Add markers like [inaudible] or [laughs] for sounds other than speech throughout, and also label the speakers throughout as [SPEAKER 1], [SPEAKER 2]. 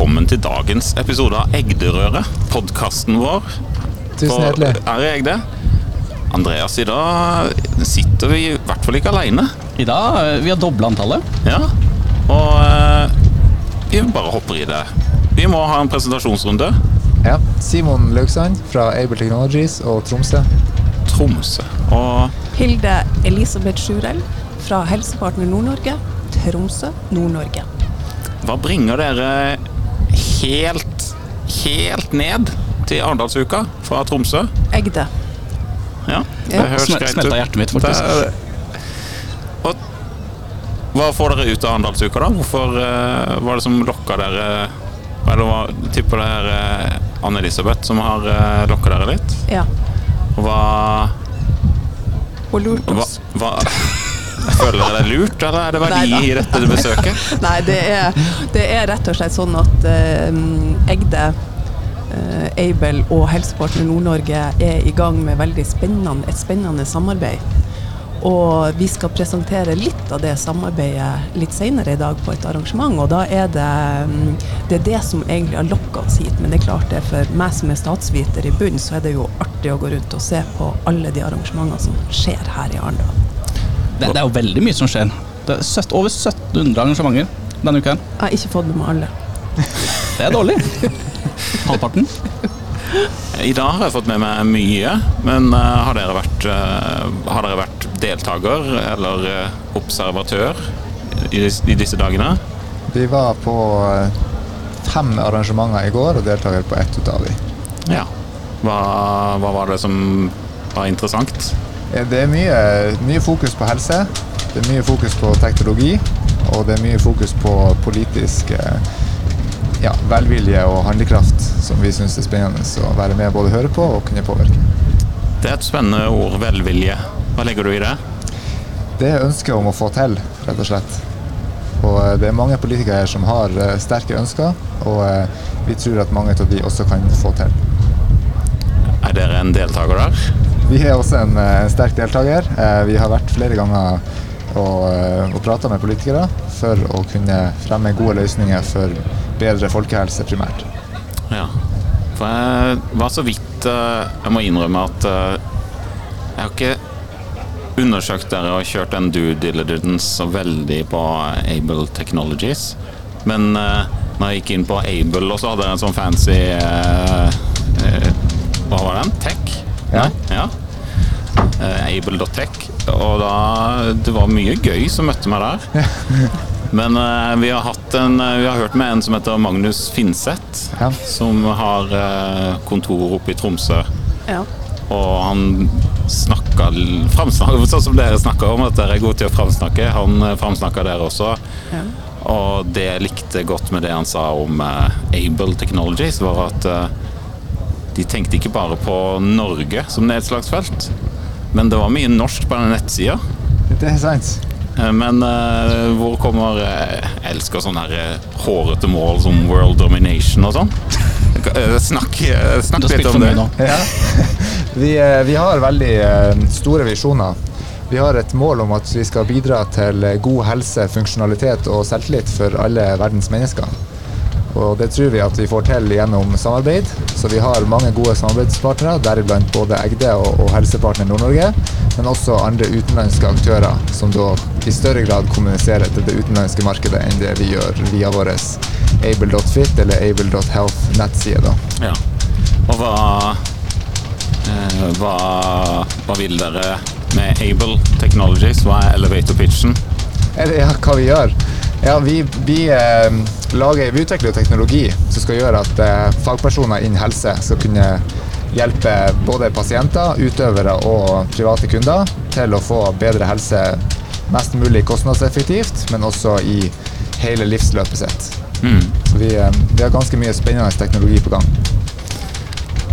[SPEAKER 1] velkommen til dagens episode av Egderøret, podkasten vår.
[SPEAKER 2] Tusen
[SPEAKER 1] For-
[SPEAKER 2] hjertelig.
[SPEAKER 1] Er jeg det? Andreas, i dag sitter vi i hvert fall ikke alene.
[SPEAKER 3] I dag eh, vi har dobla antallet.
[SPEAKER 1] Ja, og eh, vi bare hopper i det. Vi må ha en presentasjonsrunde.
[SPEAKER 2] Ja. Simon Laugsand fra Able Technologies og Tromsø.
[SPEAKER 1] Tromsø. Og
[SPEAKER 4] Hilde Elisabeth Sjurell fra Helsepartner Nord-Norge, Tromsø, Nord-Norge.
[SPEAKER 1] hva bringer dere helt, helt ned til Arendalsuka fra Tromsø?
[SPEAKER 4] Egde.
[SPEAKER 1] Ja, det
[SPEAKER 4] Ja.
[SPEAKER 1] høres greit ut.
[SPEAKER 3] smelta hjertet mitt, faktisk.
[SPEAKER 1] Det- Og hva får dere ut av Arendalsuka, da? Hvorfor uh, var det som lokka dere Eller hva, tipper det er uh, Anne-Elisabeth som har uh, lokka dere litt?
[SPEAKER 4] Ja.
[SPEAKER 1] Hva,
[SPEAKER 4] lurte oss.
[SPEAKER 1] hva, hva Føler dere det er lurt, eller er det verdi
[SPEAKER 4] Neida.
[SPEAKER 1] i dette besøket? [laughs]
[SPEAKER 4] Nei, det er, det er rett og slett sånn at eh, Egde, eh, Aibel og Helsepartner Nord-Norge er i gang med spennende, et spennende samarbeid. Og vi skal presentere litt av det samarbeidet litt senere i dag på et arrangement. Og da er det mm, det, er det som egentlig har lokka oss hit. Men det er klart det for meg som er statsviter i bunn, så er det jo artig å gå rundt og se på alle de arrangementene som skjer her i Arendal.
[SPEAKER 3] Det, det er jo veldig mye som skjer. Det er søtt, over 1700 arrangementer denne uka.
[SPEAKER 4] Jeg har ikke fått med meg alle.
[SPEAKER 3] Det er dårlig. Halvparten.
[SPEAKER 1] I dag har jeg fått med meg mye, men eh, har, dere vært, eh, har dere vært deltaker eller eh, observatør i, i disse dagene?
[SPEAKER 2] Vi var på fem arrangementer i går og deltaker på ett av dem.
[SPEAKER 1] Ja. Hva, hva var det som var interessant?
[SPEAKER 2] Det er mye, mye fokus på helse, det er mye fokus på teknologi, og det er mye fokus på politisk eh, ja, velvilje og handlekraft, som vi syns er spennende å være med både høre på og kunne påvirke.
[SPEAKER 1] Det er et spennende ord, velvilje. Hva legger du i det?
[SPEAKER 2] Det er ønsket om å få til, rett og slett. Og eh, det er mange politikere her som har eh, sterke ønsker, og vi tror at mange av de også kan få til.
[SPEAKER 1] Er dere en deltaker der?
[SPEAKER 2] Vi er også en, eh, en sterk deltaker. Eh, Vi har vært flere ganger og, eh, og prata med politikere for å kunne fremme gode løsninger for bedre folkehelse primært.
[SPEAKER 1] Ja. For jeg var så vidt eh, Jeg må innrømme at eh, jeg har ikke undersøkt dere og kjørt en due diligence så veldig på Able Technologies. Men eh, når jeg gikk inn på Able, og så hadde dere en sånn fancy eh, eh, Hva var den? Tech?
[SPEAKER 2] Ja.
[SPEAKER 1] Nei? Eh, Able.tech. Og da Det var mye gøy som møtte meg der. [laughs] Men uh, vi, har hatt en, eh, vi har hørt med en som heter Magnus Finseth,
[SPEAKER 2] Ja.
[SPEAKER 1] som har uh, kontor oppe i Tromsø.
[SPEAKER 4] Ja.
[SPEAKER 1] Og han snakka [laughs] Sånn som dere snakker om, at dere er gode til å framsnakke. Han framsnakka dere også.
[SPEAKER 4] Ja.
[SPEAKER 1] Og det jeg likte godt med det han sa om uh, Able Technologies, var at de tenkte ikke bare på Norge som nedslagsfelt, men det var mye norsk på den nettsida.
[SPEAKER 2] Det er sant.
[SPEAKER 1] Eh, Men uh, hvor kommer eh, Jeg elsker sånne her eh, hårete mål som world domination og sånn. Eh, Snakk, eh, snakk litt om det.
[SPEAKER 2] Ja. [laughs] Vi, eh, vi har veldig eh, store visjoner. Vi har et mål om at vi skal bidra til eh, god helse, funksjonalitet og selvtillit for alle verdens mennesker. Og det tror vi at vi får til gjennom samarbeid. Så vi har mange gode samarbeidspartnere, deriblant både Egde og, og Helsepartner Nord-Norge, men også andre utenlandske aktører som da i større grad kommuniserer til det utenlandske markedet enn det vi gjør via vår able.fit eller able.health nettside.
[SPEAKER 1] Ja. Og hva, eh, hva Hva vil dere med Able Technologies? Hva er elevator pitchen?
[SPEAKER 2] Ja, hva vi gjør? Ja, vi, vi, eh, lager, vi utvikler teknologi som skal gjøre at eh, fagpersoner innen helse skal kunne hjelpe både pasienter, utøvere og private kunder til å få bedre helse mest mulig kostnadseffektivt, men også i hele livsløpet sitt.
[SPEAKER 1] Mm.
[SPEAKER 2] Så vi, eh, vi har ganske mye spennende teknologi på gang.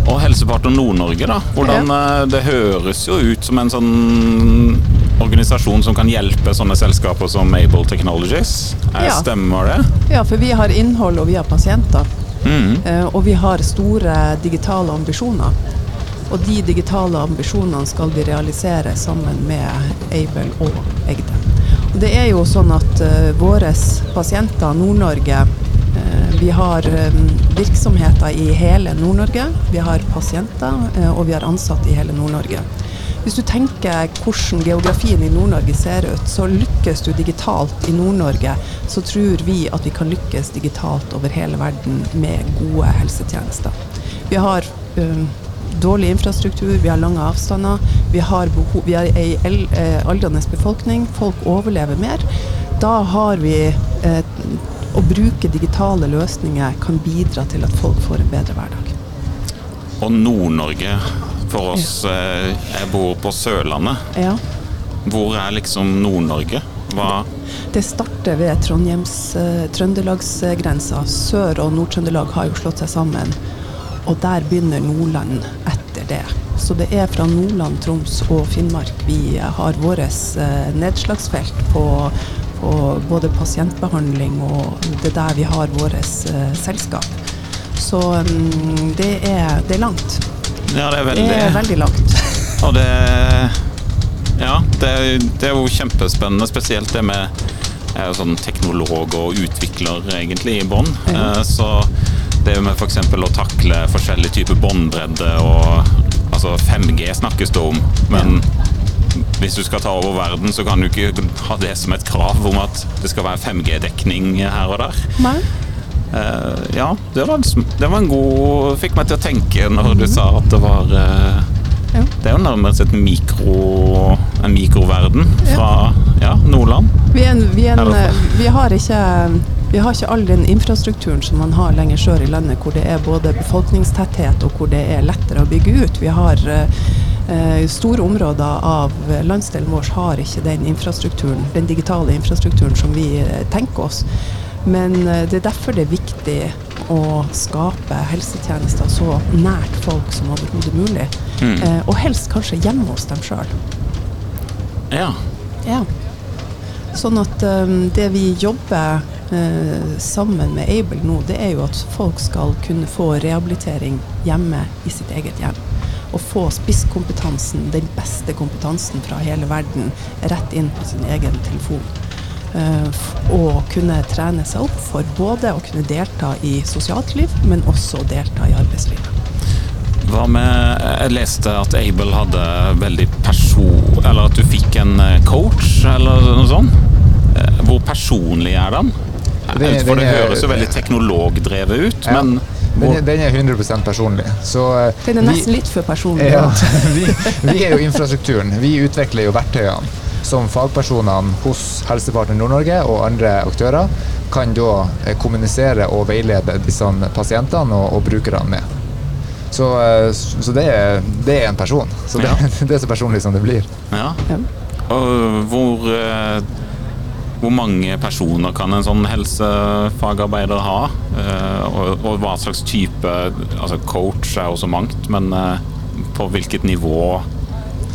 [SPEAKER 1] Og Helsepartner Nord-Norge, da. Hvordan, ja. Det høres jo ut som en sånn organisasjon som kan hjelpe sånne selskaper som Able Technologies. Eh,
[SPEAKER 4] Ja.
[SPEAKER 1] Stemmer det?
[SPEAKER 4] ja, for vi har innhold og vi har pasienter.
[SPEAKER 1] Mm.
[SPEAKER 4] Eh, Og vi har store digitale ambisjoner. Og de digitale ambisjonene skal vi realisere sammen med Able og Egde. Og det er jo sånn at uh, våre pasienter, Nord-Norge, Eh, Vi har eh, virksomheter i hele Nord-Norge. Vi har pasienter, eh, og vi har ansatte i hele Nord-Norge. Hvis du tenker hvordan geografien i Nord-Norge ser ut, så lykkes du digitalt i Nord-Norge, så tror vi at vi kan lykkes digitalt over hele verden med gode helsetjenester. Vi har eh, dårlig infrastruktur, vi har lange avstander, vi har, behov, vi har ei eh, aldrende befolkning, folk overlever mer. Da har vi eh, Å bruke digitale løsninger kan bidra til at folk får en bedre hverdag.
[SPEAKER 1] Og Nord-Norge for oss ja. Jeg bor på Sørlandet.
[SPEAKER 4] Ja.
[SPEAKER 1] Hvor er liksom Nord-Norge? Hva
[SPEAKER 4] Det starter ved Trondheims eh, Trøndelagsgrensa. Sør- og Nord-Trøndelag har jo slått seg sammen, og der begynner Nordland etter det. Så det er fra Nordland, Troms og Finnmark vi har vårt eh, nedslagsfelt på, på både pasientbehandling og det er der vi har vårt eh, selskap. Så mm, det, er, det er langt.
[SPEAKER 1] Ja, det er
[SPEAKER 4] Det
[SPEAKER 1] veldig
[SPEAKER 4] er veldig langt. [laughs]
[SPEAKER 1] Og det Ja, det, det er jo kjempespennende, spesielt det med Jeg er jo sånn teknolog og utvikler egentlig i bånn. Eh, Så det med f.eks. å takle forskjellige typer båndbredde og Altså 5G snakkes det om, men hvis du skal ta over verden, så kan du ikke ha det som et krav om at det skal være 5G-dekning her og der.
[SPEAKER 4] Nei?
[SPEAKER 1] Eh, ja, det var, det var en god Fikk meg til å tenke når du sa at det var eh,
[SPEAKER 4] Ja.
[SPEAKER 1] Det er jo nærmest et mikro, en mikroverden fra ja, Nordland.
[SPEAKER 4] Vi, en, vi, en, eh, vi, har ikke, vi har ikke all den infrastrukturen som man har lenger sør i landet, hvor det er både befolkningstetthet og hvor det er lettere å bygge ut. Vi har eh, Store områder av landsdelen vår har ikke den infrastrukturen, den digitale infrastrukturen som vi tenker oss. Men eh, det er derfor det er viktig å skape helsetjenester så nært folk som overhodet mulig.
[SPEAKER 1] Mm.
[SPEAKER 4] Eh, og helst kanskje hjemme hos dem sjøl.
[SPEAKER 1] Ja.
[SPEAKER 4] Ja. Sånn at um, det vi jobber eh, sammen med Able nå, det er jo at folk skal kunne få rehabilitering hjemme i sitt eget hjem. Og få spisskompetansen, den beste kompetansen fra hele verden, rett inn på sin egen telefon. Eh, f- og kunne trene seg opp for både å kunne delta i sosialt liv, men også delta i arbeidslivet.
[SPEAKER 1] Hva med Jeg leste at Able hadde veldig person... Eller at du fikk en eh, coach, eller noe sånt. Eh, Hvor personlig er den?
[SPEAKER 2] Det-
[SPEAKER 1] For det høres jo veldig teknologdrevet ut,
[SPEAKER 2] Ja.
[SPEAKER 1] men
[SPEAKER 2] Den er, den er 100% personlig. Så eh,
[SPEAKER 4] Den er
[SPEAKER 2] vi-
[SPEAKER 4] nesten litt for personlig.
[SPEAKER 2] Ja, [laughs] vi, vi er jo infrastrukturen. Vi utvikler jo verktøyene som fagpersonene hos Helsepartner Nord-Norge og andre aktører kan da eh, kommunisere og veilede disse pasientene og, og brukerne med. Så, eh, så det, er, det er en person. Så det,
[SPEAKER 1] Ja. [laughs]
[SPEAKER 2] det er så personlig som det blir.
[SPEAKER 1] ja.
[SPEAKER 4] Ja.
[SPEAKER 1] Og hvor eh, hvor mange personer kan en sånn helsefagarbeider ha? Eh, Og, og hva slags type altså Coach er også så mangt, men på hvilket nivå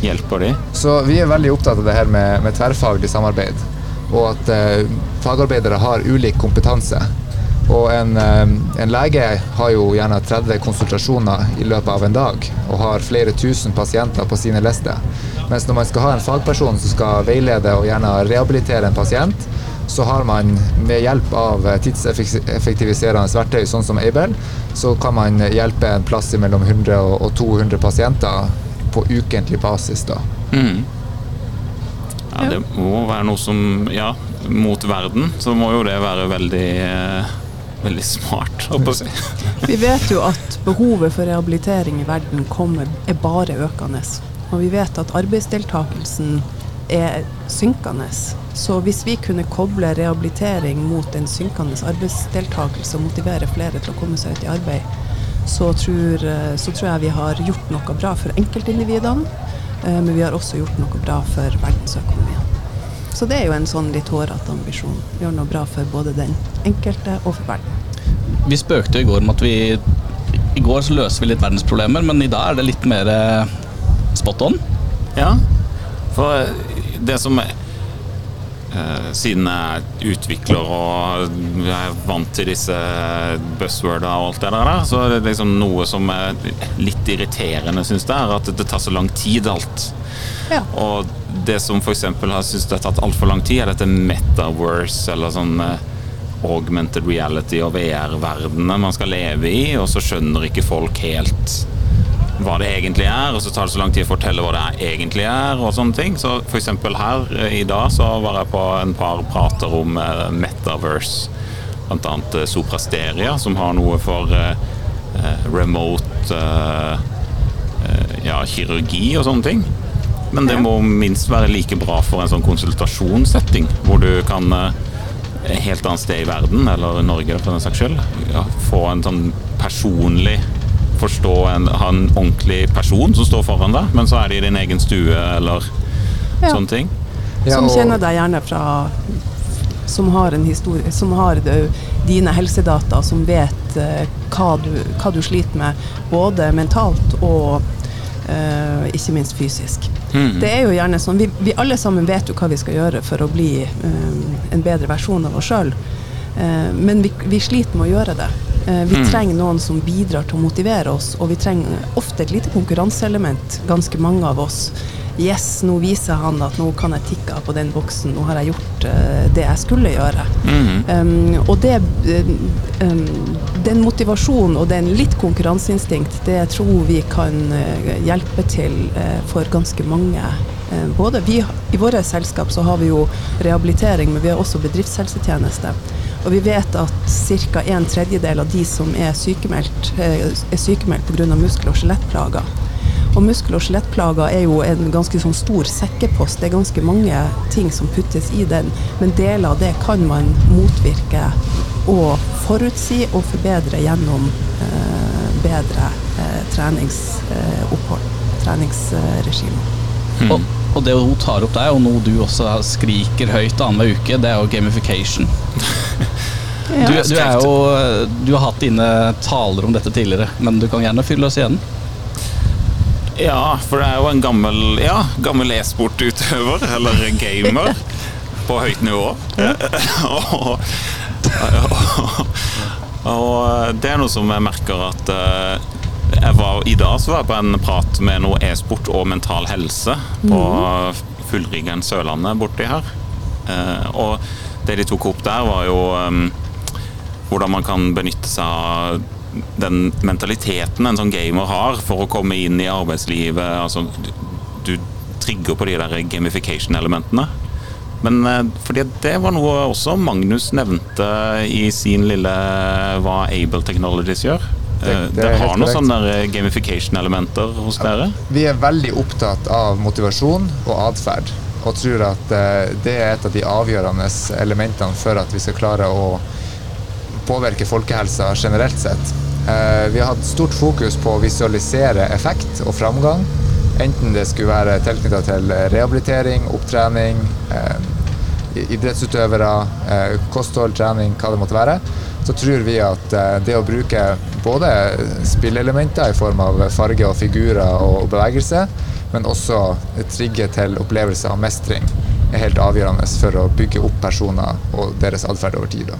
[SPEAKER 1] hjelper de?
[SPEAKER 2] Så vi er veldig opptatt av det her med, med tverrfaglig samarbeid. Og at eh, fagarbeidere har ulik kompetanse. Og en, eh, en lege har jo gjerne 30 konsultasjoner i løpet av en dag og har flere tusen pasienter på sine lister. Mens når man skal ha en fagperson som skal veilede og gjerne rehabilitere en pasient, så har man med hjelp av tidseffektiviserende verktøy sånn som Aibel, så kan man hjelpe en plass mellom 100 og og 200 pasienter på ukentlig basis. da.
[SPEAKER 1] Mm. Ja, det må være noe som Ja, mot verden så må jo det være veldig eh, Veldig smart, holdt på å si. [laughs]
[SPEAKER 4] Vi vet jo at behovet for rehabilitering i verden kommer, er bare økende. Og vi vet at arbeidsdeltakelsen er synkende. Så hvis vi kunne koble rehabilitering mot en synkende arbeidsdeltakelse og motivere flere til å komme seg ut i arbeid, så tror, eh, så tror jeg vi har gjort noe bra for enkeltindividene, eh, men vi har også gjort noe bra for verdensøkonomien. Så det er jo en sånn litt hårete ambisjon. Gjøre noe bra for både den enkelte og for verden.
[SPEAKER 3] Vi spøkte jo i går med at vi I går så løser vi litt verdensproblemer, men i dag er det litt mer eh, spot on.
[SPEAKER 1] Ja, for det som Siden jeg er utvikler og jeg er vant til disse buzzworda og alt det der, så er det liksom noe som er litt irriterende, syns jeg, er at det tar så lang tid, alt.
[SPEAKER 4] Ja.
[SPEAKER 1] Og det som f.eks. har syntes det har tatt altfor lang tid, er dette metaverse, eller sånn eh, augmented reality og VR-verdenen man skal leve i, og så skjønner ikke folk helt hva det egentlig er, og så tar det så lang tid å fortelle hva det egentlig er, og sånne ting. Så eksempel her eh, i dag så var jeg på en par prater om eh, Metaverse, annet eh, Soprasteria, som har noe for remote ja, kirurgi og sånne ting. Men det må minst være like bra for en sånn konsultasjonssetting, hvor du kan et helt annet sted i verden, eller Norge for den saks skyld, ja, få en sånn personlig Forstå en, ha en ordentlig person som står foran deg, men så er det i din egen stue eller
[SPEAKER 4] Ja.
[SPEAKER 1] sånne ting.
[SPEAKER 2] Ja,
[SPEAKER 4] som kjenner deg gjerne fra Som har en historie Som har det, dine helsedata, som vet eh, hva, du, hva du sliter med, både mentalt og eh, ikke minst fysisk.
[SPEAKER 1] Mm.
[SPEAKER 4] Det er jo gjerne sånn vi, vi alle sammen vet jo hva vi skal gjøre for å bli eh, en bedre versjon av oss sjøl. men vi, vi sliter med å gjøre det. Eh, vi
[SPEAKER 1] Mhm.
[SPEAKER 4] trenger noen som bidrar til å motivere oss, og vi trenger ofte et lite konkurranseelement, ganske mange av oss. Yes, nå viser han at nå kan jeg tikke av på den boksen, nå har jeg gjort uh, det jeg skulle gjøre.
[SPEAKER 1] Mhm.
[SPEAKER 4] Um, og det, um, den motivasjonen og den litt konkurranseinstinkt, det tror vi kan uh, hjelpe til uh, for ganske mange. Både vi, I våre selskap så har vi jo rehabilitering, men vi har også bedriftshelsetjeneste. Og vi vet at ca. en tredjedel av de som er sykemeldt, eh, er sykemeldt pga. muskel- og skjelettplager. Og muskel- og skjelettplager er jo en ganske sånn stor sekkepost. Det er ganske mange ting som puttes i den, men deler av det kan man motvirke og forutsi og forbedre gjennom eh, bedre eh, treningsopphold, treningsregime.
[SPEAKER 3] Og, og det hun tar opp der, og noe du også skriker høyt annenhver uke, det er jo gamification. [laughs] Du, du, er jo, du har hatt dine taler om dette tidligere, men du kan gjerne fylle oss igjen.
[SPEAKER 1] Ja, for det er jo en gammel, ja, gammel e-sportutøver, eller gamer, på høyt nivå. og, og, og det er noe som jeg merker at eh, jeg var, I dag så var jeg på en prat med noe e-sport og mental helse på Fullryggen Sørlandet borti her. Eh, og det de tok opp der, var jo eh, hvordan man kan benytte seg av den mentaliteten en sånn gamer har for å komme inn i arbeidslivet. Altså, du, du trigger på de der gamification-elementene. Men eh, fordi det var noe også Magnus nevnte i sin lille hva Able Technologies gjør.
[SPEAKER 2] Det-
[SPEAKER 1] Eh,
[SPEAKER 2] det
[SPEAKER 1] Det har noen sånne gamification-elementer hos dere.
[SPEAKER 2] Vi er veldig opptatt av motivasjon og atferd, og tror at eh, det er et av de avgjørende elementene for at vi skal klare å påvirke folkehelsa generelt sett. Eh, Vi har hatt stort fokus på å visualisere effekt og framgang, enten det skulle være tilknytta til rehabilitering, opptrening, eh, idrettsutøvere, eh, kosthold, trening, hva det måtte være, så tror vi at det å bruke både spillelementer i form av farge og figurer og bevegelse, men også trigge til opplevelse av mestring, er helt avgjørende for å bygge opp personer og deres atferd over tid.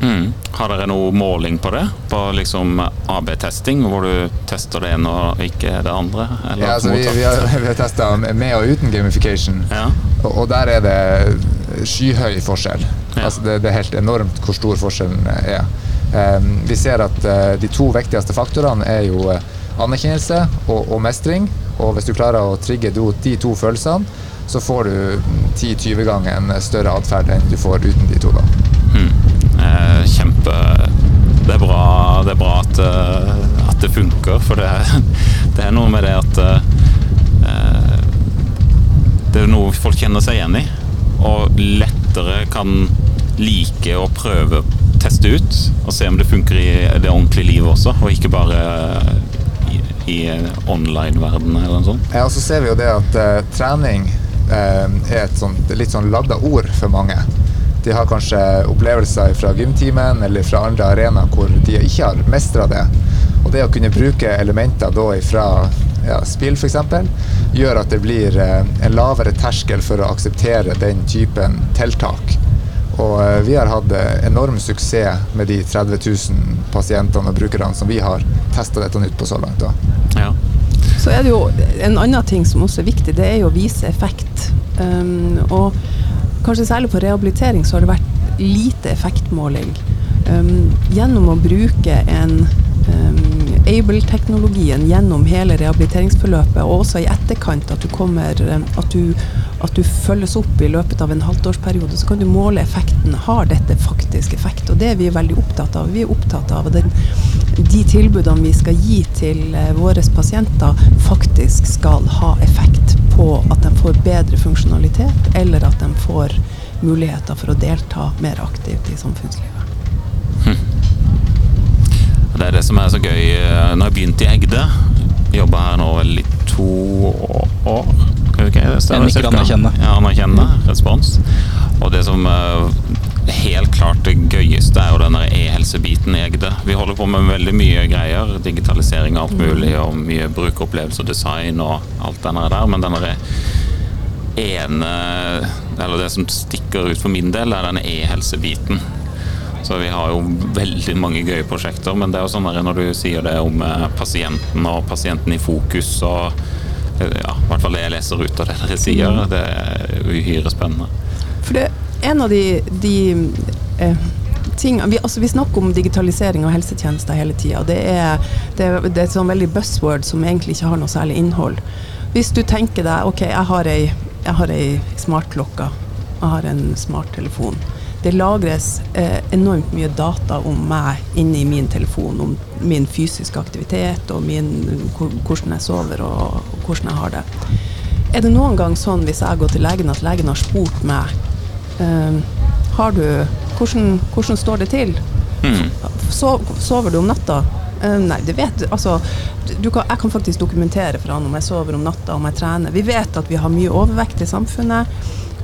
[SPEAKER 1] Mm. Har dere noe måling på det? På liksom AB-testing, hvor du tester det ene og ikke det andre? Eller
[SPEAKER 2] Ja, altså, vi, vi har, [laughs] vi har testa med og uten gamification,
[SPEAKER 1] Ja.
[SPEAKER 2] og, og der er det skyhøy forskjell.
[SPEAKER 1] Ja.
[SPEAKER 2] Altså, det, det er helt enormt hvor stor forskjellen er. Um, vi ser at uh, de to viktigste faktorene er jo eh, anerkjennelse og, og mestring. Og hvis du klarer å trigge de to følelsene, så får du 10-20 ganger en større atferd enn du får uten de to. da.
[SPEAKER 1] Mm. Eh, kjempe Det er bra, det er bra eh, at det funker, for det, [laughs] det er noe med det at eh, Det er noe folk kjenner seg igjen i, og lettere kan like å prøve å teste ut og se om det funker i det ordentlige livet også, og ikke bare i, i online-verdenen eller noe sånt.
[SPEAKER 2] Ja, og så ser vi jo det at uh, trening uh, er et sånt, litt sånn ladda ord for mange. De har kanskje opplevelser fra gymtimen eller fra andre arenaer hvor de ikke har mestra det. Og det å kunne bruke elementer da fra ja, spill f.eks. gjør at det blir eh, en lavere terskel for å akseptere den typen tiltak. Og eh, vi har hatt eh, enorm suksess med de 30 000 pasientene og brukerne som vi har testa dette ut på så langt. da.
[SPEAKER 1] Ja.
[SPEAKER 4] Så er det jo en annen ting som også er viktig, det er jo å vise effekt. Um, og kanskje særlig på rehabilitering så har det vært lite effektmåling. Um, gjennom å bruke en um, Able-teknologien gjennom hele rehabiliteringsforløpet, og også i etterkant at du kommer at du, at du følges opp i løpet av en halvtårsperiode, så kan du måle effekten. Har dette faktisk effekt? Og det er vi veldig opptatt av. Vi er opptatt av at de tilbudene vi skal gi til uh, våre pasienter, faktisk skal ha effekt på at de får bedre funksjonalitet, eller at de får muligheter for å delta mer aktivt i samfunnslivet.
[SPEAKER 1] Det er det som er så gøy. eh, Når jeg begynte i Egde, jobba her nå vel i to år. okay, det stemmer,
[SPEAKER 3] Jeg nikker anerkjennende.
[SPEAKER 1] Ja, anerkjennende respons. Og det som er helt klart det gøyeste, er jo den e-helsebiten i Egde. Vi holder på med veldig mye greier. Digitalisering og alt mulig, og mye brukeropplevelse og design og alt det der. Men den ene Eller det som stikker ut for min del, er denne e-helsebiten. Så vi har jo veldig mange gøye prosjekter, men det er jo sånn der når du sier det om eh, pasienten og pasienten i fokus og eh, ja, i hvert fall det jeg leser ut av det dere sier, det er uhyre spennende.
[SPEAKER 4] For det en av de, de eh, ting, vi, altså vi snakker om digitalisering av helsetjenester hele tida. Det, er- et sånn veldig buzzword som egentlig ikke har noe særlig innhold. Hvis du tenker deg ok, jeg har ei, jeg har ei smartklokke, jeg har en smarttelefon. Det lagres eh, enormt mye data om meg inni min telefon, om min fysiske aktivitet og min, hvordan jeg sover og, og hvordan jeg har det. Er det noen gang sånn hvis jeg går til legen at legen har spurt meg har du hvordan, hvordan står det til?
[SPEAKER 1] Mm.
[SPEAKER 4] So, sover du om natta? Uh, nei, det vet. Altså, du kan, jeg kan faktisk dokumentere for han om jeg sover om natta, om jeg trener. Vi vet at vi har mye overvekt i samfunnet.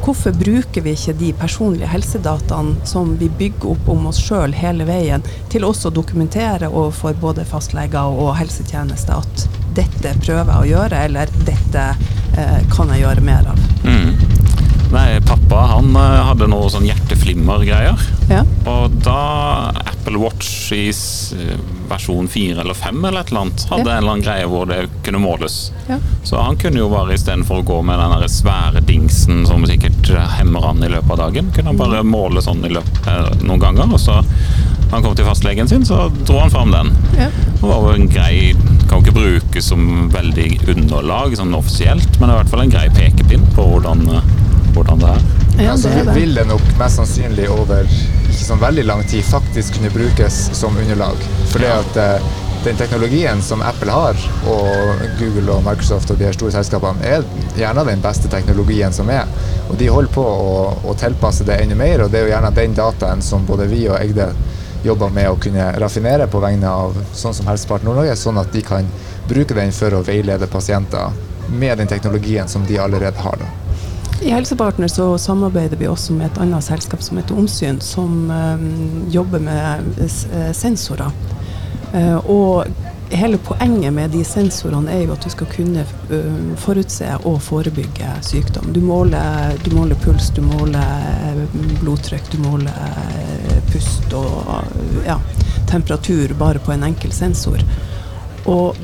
[SPEAKER 4] Hvorfor bruker vi ikke de personlige helsedataene som vi bygger opp om oss sjøl hele veien, til også å dokumentere overfor både fastleger og helsetjenester at dette prøver jeg å gjøre, eller dette eh, kan jeg gjøre mer av?
[SPEAKER 1] Mm. Nei, pappa han eh, hadde noe sånn hjerteflimmer-greier.
[SPEAKER 4] Ja.
[SPEAKER 1] Og da Apple Watch i versjon 4 eller 5 eller et eller annet hadde
[SPEAKER 4] Ja.
[SPEAKER 1] en eller annen greie hvor det kunne måles.
[SPEAKER 4] Ja.
[SPEAKER 1] Så han kunne jo bare istedenfor å gå med den svære dingsen som sikkert hemmer han i løpet av dagen, kunne han bare måle sånn i løpet, eh, noen ganger. Og så han kom til fastlegen sin, så dro han fram den.
[SPEAKER 4] Ja.
[SPEAKER 1] Det var jo en grei Kan ikke brukes som veldig underlag sånn offisielt, men det er i hvert fall en grei pekepinn på hvordan, eh, hvordan det er.
[SPEAKER 4] Ja,
[SPEAKER 2] så
[SPEAKER 4] det er det.
[SPEAKER 2] vil det nok mest sannsynlig over ikke sånn veldig lang tid faktisk kunne brukes som underlag. For det at eh, den teknologien som Apple har, og Google og Microsoft og de her store selskapene, er gjerne den beste teknologien som er. Og de holder på å, å tilpasse det enda mer, og det er jo gjerne den dataen som både vi og Egde jobber med å kunne raffinere på vegne av sånn som Helsepart Nord-Norge, sånn at de kan bruke den for å veilede pasienter med den teknologien som de allerede har. Da.
[SPEAKER 4] I Helsepartner så samarbeider vi også med et annet selskap som heter Omsyn, som eh, jobber med eh, sensorer. Eh, og hele poenget med de sensorene er jo at du skal kunne forutse og forebygge sykdom. Du måler, du måler puls, du måler blodtrykk, du måler pust og ja, temperatur bare på en enkel sensor. Og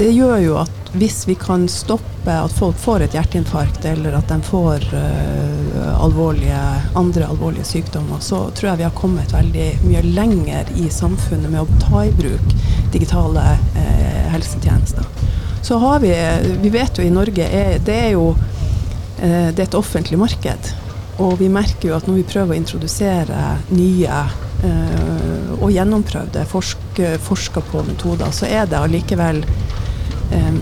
[SPEAKER 4] det gjør jo at hvis vi kan stoppe at folk får et hjerteinfarkt, eller at de får uh, alvorlige, andre alvorlige sykdommer, så tror jeg vi har kommet veldig mye lenger i samfunnet med å ta i bruk digitale uh, helsetjenester. Så har vi Vi vet jo i Norge er, det er jo uh, det er et offentlig marked. Og vi merker jo at når vi prøver å introdusere nye og gjennomprøvde, forsk, forska på metoder, så er det allikevel eh,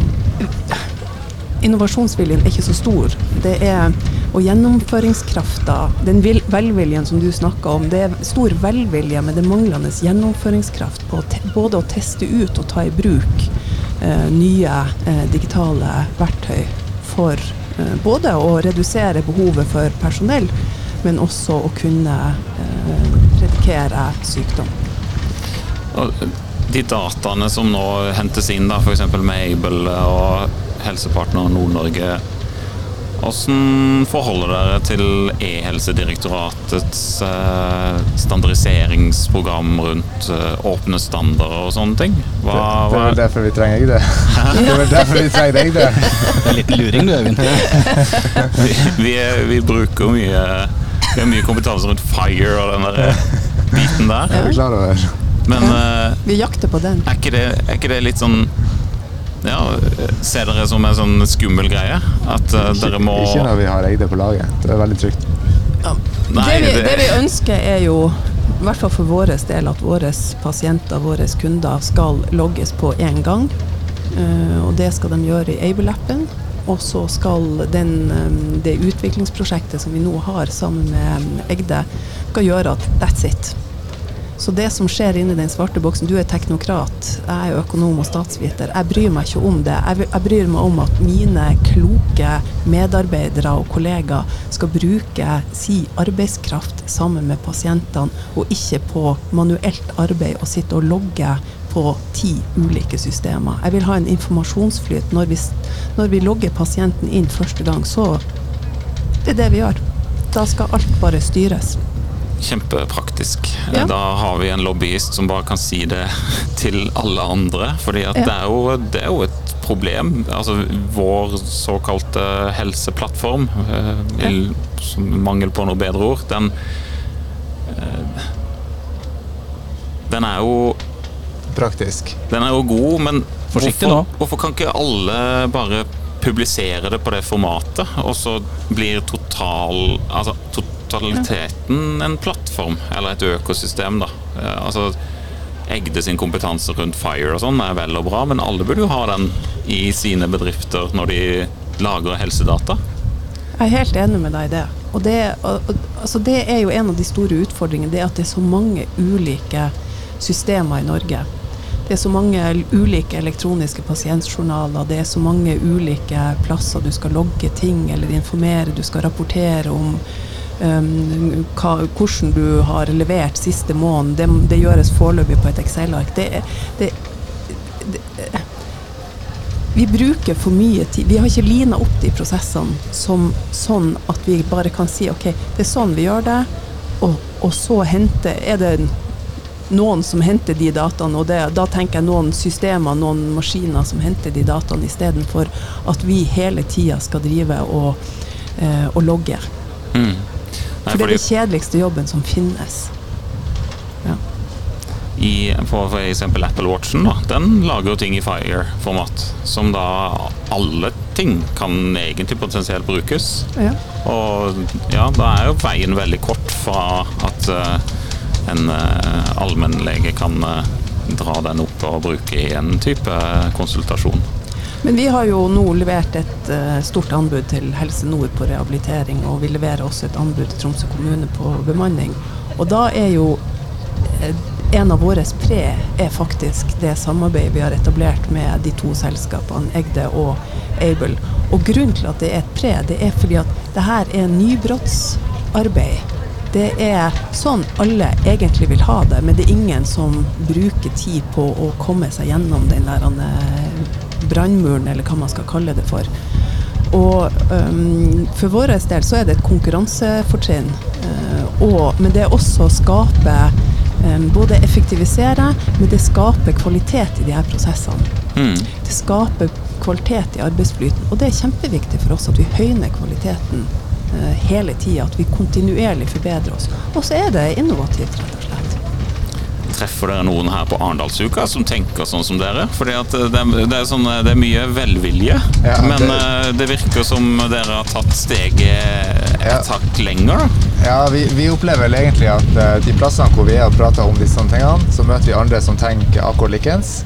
[SPEAKER 4] Innovasjonsviljen er ikke så stor. Det er, og gjennomføringskrafta, den vil, velviljen som du snakka om, det er stor velvilje, men det er manglende gjennomføringskraft på te, både å teste ut og ta i bruk eh, nye eh, digitale verktøy for eh, både å redusere behovet for personell, men også å kunne eh, predikere sykdom.
[SPEAKER 1] De dataene som nå hentes inn, f.eks. med Able og Helsepartner Nord-Norge, hvordan forholder dere til E-helsedirektoratets eh, standardiseringsprogram rundt eh, åpne standarder og sånne ting? Hva,
[SPEAKER 2] Det, det er vel derfor vi trenger deg, [laughs] Det er vel derfor vi trenger deg,
[SPEAKER 3] Det er en liten luring du, Øyvind. [laughs]
[SPEAKER 1] vi, vi, er- vi bruker mye Vi har mye kompetanse rundt fire og den der eh, biten der.
[SPEAKER 2] Er du klar over?
[SPEAKER 1] Men
[SPEAKER 4] Vi jakter på den.
[SPEAKER 1] er ikke det, er ikke det litt sånn ja, Ser dere som en sånn skummel greie? At uh, dere må
[SPEAKER 2] Ikke når vi har Eide på laget. Det er veldig trygt.
[SPEAKER 1] Nei,
[SPEAKER 4] det, vi,
[SPEAKER 1] det-
[SPEAKER 4] det vi ønsker er jo, i hvert fall for vår del, at våre pasienter, våre kunder, skal logges på én gang. Uh, og det skal de gjøre i Able-appen. Og så skal den, um, det utviklingsprosjektet som vi nå har sammen med Egde, skal gjøre at that's it. Så det som skjer inni den svarte boksen Du er teknokrat, jeg er økonom og statsviter. Jeg bryr meg ikke om det. Jeg, bryr meg om at mine kloke medarbeidere og kollegaer skal bruke si arbeidskraft sammen med pasientene, og ikke på manuelt arbeid og sitte og logge på ti ulike systemer. Jeg vil ha en informasjonsflyt. Når vi, når vi logger pasienten inn første gang, så det er det vi gjør. Da skal alt bare styres.
[SPEAKER 1] Kjempepraktisk.
[SPEAKER 4] Ja.
[SPEAKER 1] Da har vi en lobbyist som bare kan si det [laughs] til alle andre. fordi at
[SPEAKER 4] Ja.
[SPEAKER 1] det, er jo, det er jo et problem. Altså vår såkalte helseplattform, ja. som mangel på noe bedre ord, den eh, Den er jo
[SPEAKER 2] Praktisk.
[SPEAKER 1] Den er jo god, men
[SPEAKER 3] Forsiktig
[SPEAKER 1] hvorfor,
[SPEAKER 3] nå.
[SPEAKER 1] hvorfor kan ikke alle bare publisere det på det formatet, og så blir total, altså, totaliteten en plattform, eller et økosystem, da. Eh, Altså, Egde sin kompetanse rundt Fire og sånn er vel og bra, men alle burde jo ha den i sine bedrifter når de lager helsedata.
[SPEAKER 4] Jeg er helt enig med deg i det. Og det, altså det er jo en av de store utfordringene, det at det er så mange ulike systemer i Norge. Det er så mange ulike elektroniske pasientjournaler, det er så mange ulike plasser du skal logge ting eller informere, du skal rapportere om um, hva, hvordan du har levert siste måned. Det, det gjøres foreløpig på et Excel-ark. Det, det, det, vi bruker for mye tid. Vi har ikke lina opp de prosessene som, sånn at vi bare kan si OK, det er sånn vi gjør det, og, og så hente, er det noen som henter de dataene, og det, da tenker jeg noen systemer, noen maskiner som henter de dataene, istedenfor at vi hele tida skal drive og, eh, og logge.
[SPEAKER 1] Mm. Nei,
[SPEAKER 4] For det er den kjedeligste jobben som finnes.
[SPEAKER 1] i, for, f.eks. Apple Watchen, da, den lager jo ting i Fire-format, som da alle ting kan egentlig potensielt brukes.
[SPEAKER 4] Ja.
[SPEAKER 1] Og ja, da er jo veien veldig kort fra at uh, en uh, allmennlege kan uh, dra den opp og bruke i en type konsultasjon.
[SPEAKER 4] Men vi har jo nå levert et eh, stort anbud til Helse Nord på rehabilitering, og vi leverer også et anbud til Tromsø kommune på bemanning. Og da er jo eh, en av våre pre er faktisk det samarbeidet vi har etablert med de to selskapene, Egde og Able. Og grunnen til at det er et pre, det er fordi at det her er nybrottsarbeid. Det er sånn alle egentlig vil ha det, men det er ingen som bruker tid på å komme seg gjennom den der eh, brannmuren, eller hva man skal kalle det for. Og um, for vår del så er det et konkurransefortrinn. Uh, men det er også å skape um, Både effektivisere, men det skaper kvalitet i de her prosessene.
[SPEAKER 1] Mm.
[SPEAKER 4] Det skaper kvalitet i arbeidsflyten, og det er kjempeviktig for oss at vi høyner kvaliteten uh, hele tida. At vi kontinuerlig forbedrer oss. Og så er det innovativt, rett og slett.
[SPEAKER 1] Treffer dere noen her på Arendalsuka som tenker sånn som dere? Fordi at det, er- det, er, sånn, det er mye velvilje,
[SPEAKER 2] Ja,
[SPEAKER 1] men
[SPEAKER 2] det-
[SPEAKER 1] eh, det virker som dere har tatt steget et
[SPEAKER 2] Ja.
[SPEAKER 1] hakk lenger. da.
[SPEAKER 2] Ja, vi, vi opplever vel egentlig at eh, de plassene hvor vi er og prater om disse tingene, så møter vi andre som tenker akkurat likens.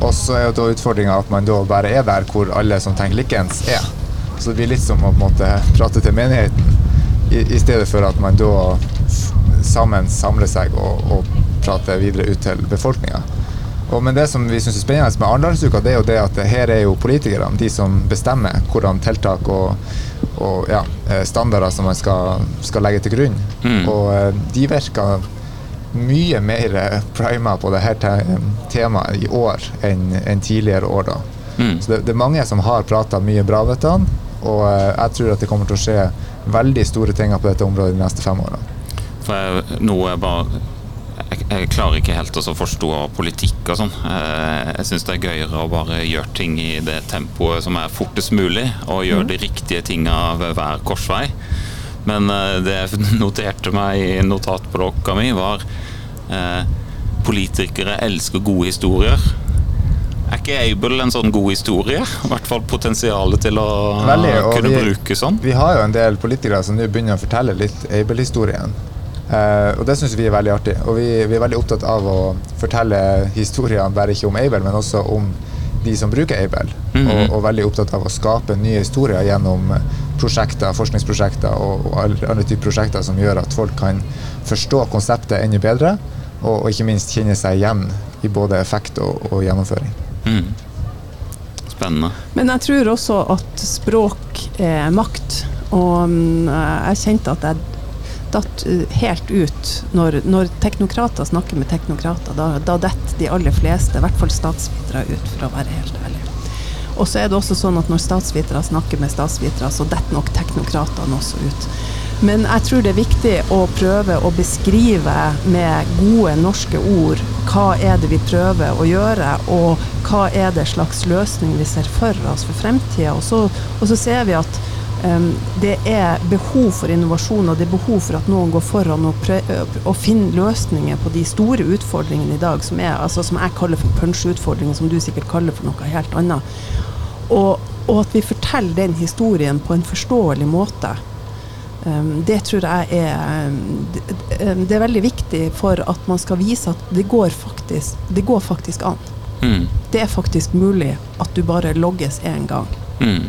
[SPEAKER 2] Og så er jo da utfordringa at man da bare er der hvor alle som tenker likens, er. Så det blir litt som å måte prate til menigheten, i, i stedet for at man da sammen samler seg og, og prater videre ut til befolkninga. Men det som vi syns er spennende med Arendalsuka, det er jo det at her er jo politikerne de som bestemmer hvordan tiltak og, og ja, eh, standarder som man skal, skal legge til grunn.
[SPEAKER 1] Mm.
[SPEAKER 2] Og eh, de virker mye mer prima på dette te temaet i år enn enn tidligere år. da.
[SPEAKER 1] Mm.
[SPEAKER 2] Så det, det er mange som har prata mye bra, vet du, og eh, jeg tror at det kommer til å skje veldig store ting på dette området de neste fem årene.
[SPEAKER 1] For jeg, er jeg bare jeg, klarer ikke helt å forstå politikk og sånn. Eh, Jeg syns det er gøyere å bare gjøre ting i det tempoet som er fortest mulig, og gjøre de riktige tinga ved hver korsvei. Men eh, det jeg [laughs] noterte meg i notatblokka mi, var eh, politikere elsker gode historier. Er ikke Able en sånn god historie? I hvert fall potensialet til å
[SPEAKER 2] Veldig,
[SPEAKER 1] kunne
[SPEAKER 2] vi-
[SPEAKER 1] bruke sånn.
[SPEAKER 2] Vi har jo en del politikere som nå begynner å fortelle litt Able-historien. Eh, og det syns vi er veldig artig. Og vi, vi er veldig opptatt av å fortelle historiene bare ikke om Able, men også om de som bruker Able.
[SPEAKER 1] -hmm.
[SPEAKER 2] og, og veldig opptatt av å skape nye historier gjennom prosjekter, forskningsprosjekter og, og alle andre typer prosjekter som gjør at folk kan forstå konseptet enda bedre, og, og ikke minst kjenne seg igjen i både effekt og, og gjennomføring.
[SPEAKER 1] Mm. Spennende.
[SPEAKER 4] Men jeg tror også at språk er makt. Og mm, jeg kjente at jeg datt uh, helt ut når, når teknokrater snakker med teknokrater. Da, da detter de aller fleste, i hvert fall statsvitere, ut, for å være helt ærlig. Og så er det også sånn at når statsvitere snakker med statsvitere, så detter nok teknokratene også ut. Men jeg tror det er viktig å prøve å beskrive med gode norske ord hva er det vi prøver å gjøre, og hva er det slags løsning vi ser for oss for fremtida. Og, og så ser vi at det er behov for innovasjon, og det er behov for at noen går foran og, og finner løsninger på de store utfordringene i dag, som, er, altså, som jeg kaller for punch-utfordringer, som du sikkert kaller for noe helt annet. Og, og at vi forteller den historien på en forståelig måte. Um, det tror jeg er det, um, det er veldig viktig for at man skal vise at det går faktisk, det går faktisk an.
[SPEAKER 1] Mm.
[SPEAKER 4] Det er faktisk mulig at du bare logges én gang.
[SPEAKER 1] Mm.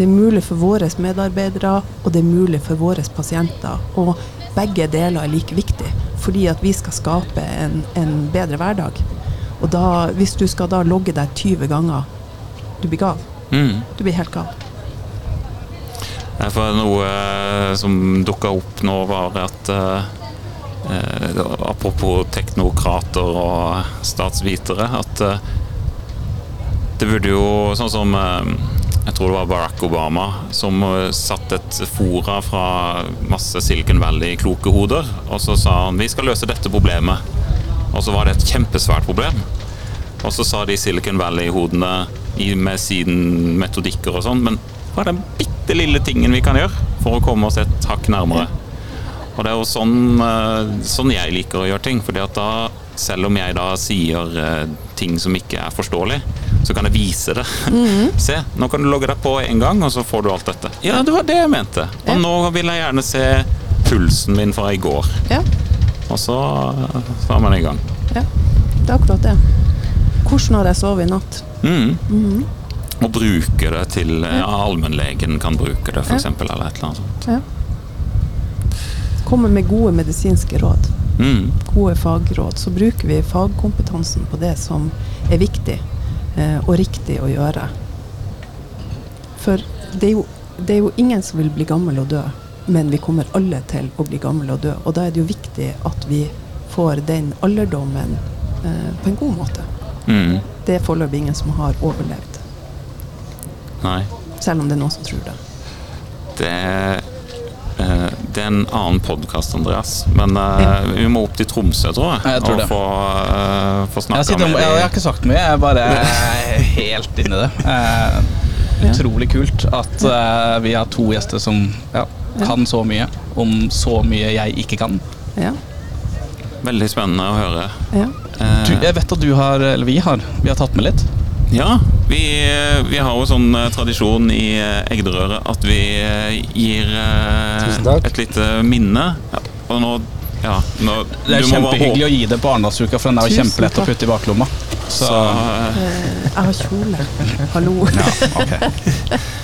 [SPEAKER 4] Det er mulig for våre medarbeidere, og det er mulig for våre pasienter. Og begge deler er like viktig, fordi at vi skal skape en, en bedre hverdag. Og da, hvis du skal da logge deg 20 ganger, du blir gal.
[SPEAKER 1] Mm.
[SPEAKER 4] Du blir helt gal.
[SPEAKER 1] For noe eh, som dukka opp nå, var at eh, eh, Apropos teknokrater og statsvitere, at eh, det burde jo Sånn som eh, jeg tror det var Barack Obama som satte satt et fora fra masse Silicon Valley-kloke hoder, og så sa han vi skal løse dette problemet. Og så var det et kjempesvært problem. Og så sa de Silicon Valley-hodene med sine metodikker og sånn, men hva er den bitte lille tingen vi kan gjøre for å komme oss et hakk nærmere? Og det er jo sånn, eh, sånn jeg liker å gjøre ting. fordi at da, selv om jeg da sier eh, ting som ikke er forståelig, så kan jeg vise det. [laughs] Se, nå kan du logge deg på en gang, og så får du alt dette. Ja, det var det jeg mente.
[SPEAKER 4] Ja.
[SPEAKER 1] Og nå vil jeg gjerne se pulsen min fra i går.
[SPEAKER 4] Ja,
[SPEAKER 1] Og så, så er man i gang.
[SPEAKER 4] ja. Det er akkurat det. Hvordan har jeg sovet i natt?
[SPEAKER 1] Mm. Og bruke det til ja, Allmennlegen kan bruke det, f.eks. Eller et eller annet sånt.
[SPEAKER 4] Ja. Komme med gode medisinske råd.
[SPEAKER 1] Mm.
[SPEAKER 4] Gode fagråd. Så bruker vi fagkompetansen på det som er viktig og riktig å gjøre. For det er, jo, det er jo ingen som vil bli gammel og dø, men vi kommer alle til å bli gammel og dø. Og da er det jo viktig at vi får den alderdommen eh, på en god måte.
[SPEAKER 1] Mm.
[SPEAKER 4] Det er foreløpig ingen som har overlevd,
[SPEAKER 1] Nei.
[SPEAKER 4] selv om det er noen som tror det.
[SPEAKER 1] Det eh, det er en annen podkast, Andreas. Men uh, vi må opp til Tromsø, tror jeg.
[SPEAKER 3] Jeg tror
[SPEAKER 1] og få, uh, få snakka med
[SPEAKER 3] dem. jeg, jeg har ikke sagt mye, jeg er bare helt inni det. Uh, [laughs] utrolig kult at uh, vi har to gjester som ja, kan så mye om så mye jeg ikke kan.
[SPEAKER 4] Ja,
[SPEAKER 1] Veldig spennende å høre.
[SPEAKER 4] ja.
[SPEAKER 3] Du, jeg vet at du har, eller vi har, vi har tatt med litt.
[SPEAKER 1] Ja, vi, vi har jo sånn eh, tradisjon i eh, Egderøret at vi eh, gir
[SPEAKER 2] takk.
[SPEAKER 1] et lite minne. Ja, og nå Ja, nå
[SPEAKER 3] Det er
[SPEAKER 1] du må bare
[SPEAKER 3] kjempehyggelig å gi det på Arendalsuka, for den er jo kjempelett å putte i baklomma. Så,
[SPEAKER 1] Så,
[SPEAKER 4] Jeg har kjole. Hallo.
[SPEAKER 3] ja, ok. [laughs]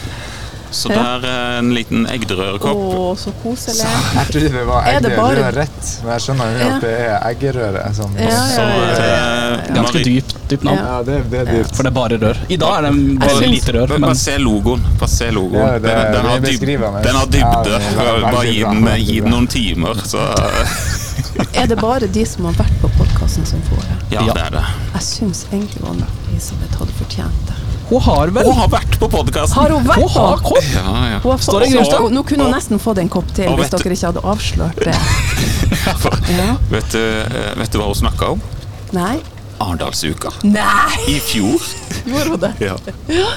[SPEAKER 1] så det er eh, en liten
[SPEAKER 4] Å,
[SPEAKER 1] Egderørekopp.
[SPEAKER 4] så koselig.
[SPEAKER 2] Jeg trodde det var
[SPEAKER 4] Er
[SPEAKER 2] eggerøre
[SPEAKER 4] bare-
[SPEAKER 2] rett, men jeg skjønner jo
[SPEAKER 4] Ja.
[SPEAKER 2] at det er eggerøre. Sånn.
[SPEAKER 4] Ja,
[SPEAKER 1] Så
[SPEAKER 4] ja, ja, ja,
[SPEAKER 1] eh,
[SPEAKER 3] Ganske dypt, dypt navn.
[SPEAKER 2] Ja, det, det er dypt.
[SPEAKER 3] For det er bare rør. I dag er det bare
[SPEAKER 4] synes,
[SPEAKER 3] lite rør. Men
[SPEAKER 1] bare se logoen. Bare se logoen.
[SPEAKER 2] Ja, det-
[SPEAKER 1] den, den, har
[SPEAKER 2] er
[SPEAKER 1] dyb, den har
[SPEAKER 2] Ja,
[SPEAKER 1] dybde.
[SPEAKER 2] det
[SPEAKER 1] bare gi den, gi den noen timer, så [laughs]
[SPEAKER 4] Er det bare de som har vært på podkasten som får det?
[SPEAKER 1] Ja,
[SPEAKER 3] Ja.
[SPEAKER 1] det er det.
[SPEAKER 4] Jeg syns egentlig Anne Elisabeth hadde fortjent det.
[SPEAKER 3] Hun har vel
[SPEAKER 1] Hun har vært på podkasten!
[SPEAKER 4] Har hun vært
[SPEAKER 3] Hun har kopp!
[SPEAKER 1] Ja, ja.
[SPEAKER 4] Hun har
[SPEAKER 3] Står det Grimstad?
[SPEAKER 4] Nå kunne hun nesten fått en kopp til hvis dere ikke hadde avslørt det. [laughs] Ja.
[SPEAKER 1] Vet, du, eh, vet du hva hun snakka om?
[SPEAKER 4] Nei?
[SPEAKER 1] Arendalsuka. I fjor. [laughs]
[SPEAKER 4] Gjorde hun det?
[SPEAKER 1] Ja.
[SPEAKER 4] Ja.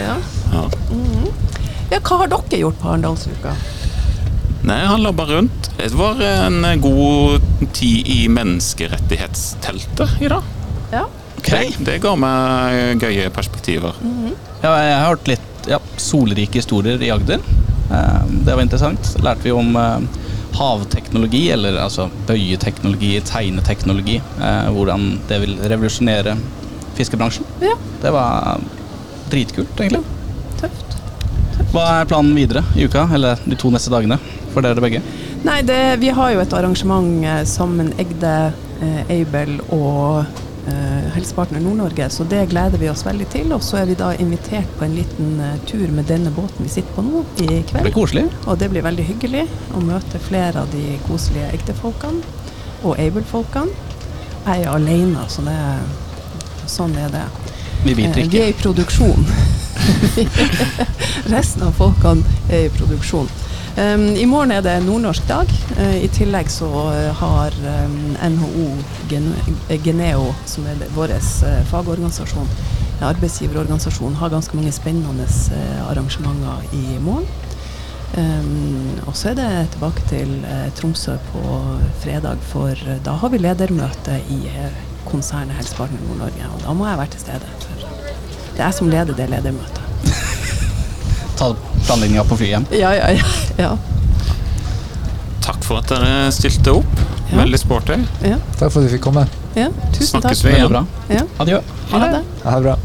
[SPEAKER 1] ja.
[SPEAKER 4] ja. Hva har dere gjort på Arendalsuka?
[SPEAKER 1] Nei, han labba rundt. Det var en god tid i menneskerettighetsteltet i dag.
[SPEAKER 4] Ja.
[SPEAKER 3] Ok.
[SPEAKER 1] Det, det ga meg gøye perspektiver.
[SPEAKER 3] Ja, jeg har hørt litt ja, solrike historier i Agder. Eh, det var interessant. Lærte vi om eh, havteknologi, eller altså bøyeteknologi, tegneteknologi. Eh, hvordan det vil revolusjonere fiskebransjen.
[SPEAKER 4] ja.
[SPEAKER 3] Det var dritkult, egentlig.
[SPEAKER 4] Tøft.
[SPEAKER 3] Hva er planen videre i uka, eller de to neste dagene, for dere begge?
[SPEAKER 4] Nei, det, vi har jo et arrangement eh, sammen Egde, Eibel Aibel og eh, Helsepartner Nord-Norge, så det gleder vi oss veldig til. Og så er vi da invitert på en liten eh, tur med denne båten vi sitter på nå i
[SPEAKER 3] Det blir
[SPEAKER 4] kveld.
[SPEAKER 3] koselig.
[SPEAKER 4] Og det blir veldig hyggelig å møte flere av de koselige Egde-folkene og Aibel-folkene. Jeg er alene, så det, sånn er det.
[SPEAKER 3] Vi biter
[SPEAKER 4] ikke. Vi er i produksjon. [laughs] Resten av folkene er i produksjon. Um, I morgen er det nordnorsk dag. Eh, I tillegg så eh, har um, NHO Gene- eh, Geneo, som er vår eh, fagorganisasjon, eh, arbeidsgiverorganisasjon, har ganske mange spennende eh, arrangementer i morgen. Um, og så er det tilbake til eh, Tromsø på fredag, for eh, da har vi ledermøte i eh, konsernet Helsepartner Nord-Norge. Og da må jeg være til stede. For det er jeg som leder det ledermøtet.
[SPEAKER 3] Ta planlegginga på flyet igjen.
[SPEAKER 4] Ja, ja, ja. ja.
[SPEAKER 1] Takk for at dere stilte opp.
[SPEAKER 4] Ja.
[SPEAKER 1] Veldig sporty.
[SPEAKER 4] ja,
[SPEAKER 2] Takk for at du fikk komme.
[SPEAKER 4] ja. Tusen
[SPEAKER 1] Snakkes
[SPEAKER 4] takk.
[SPEAKER 1] vi igjen.
[SPEAKER 3] bra.
[SPEAKER 4] Ja,
[SPEAKER 3] Adjø.
[SPEAKER 4] ha det.
[SPEAKER 2] Ha det bra.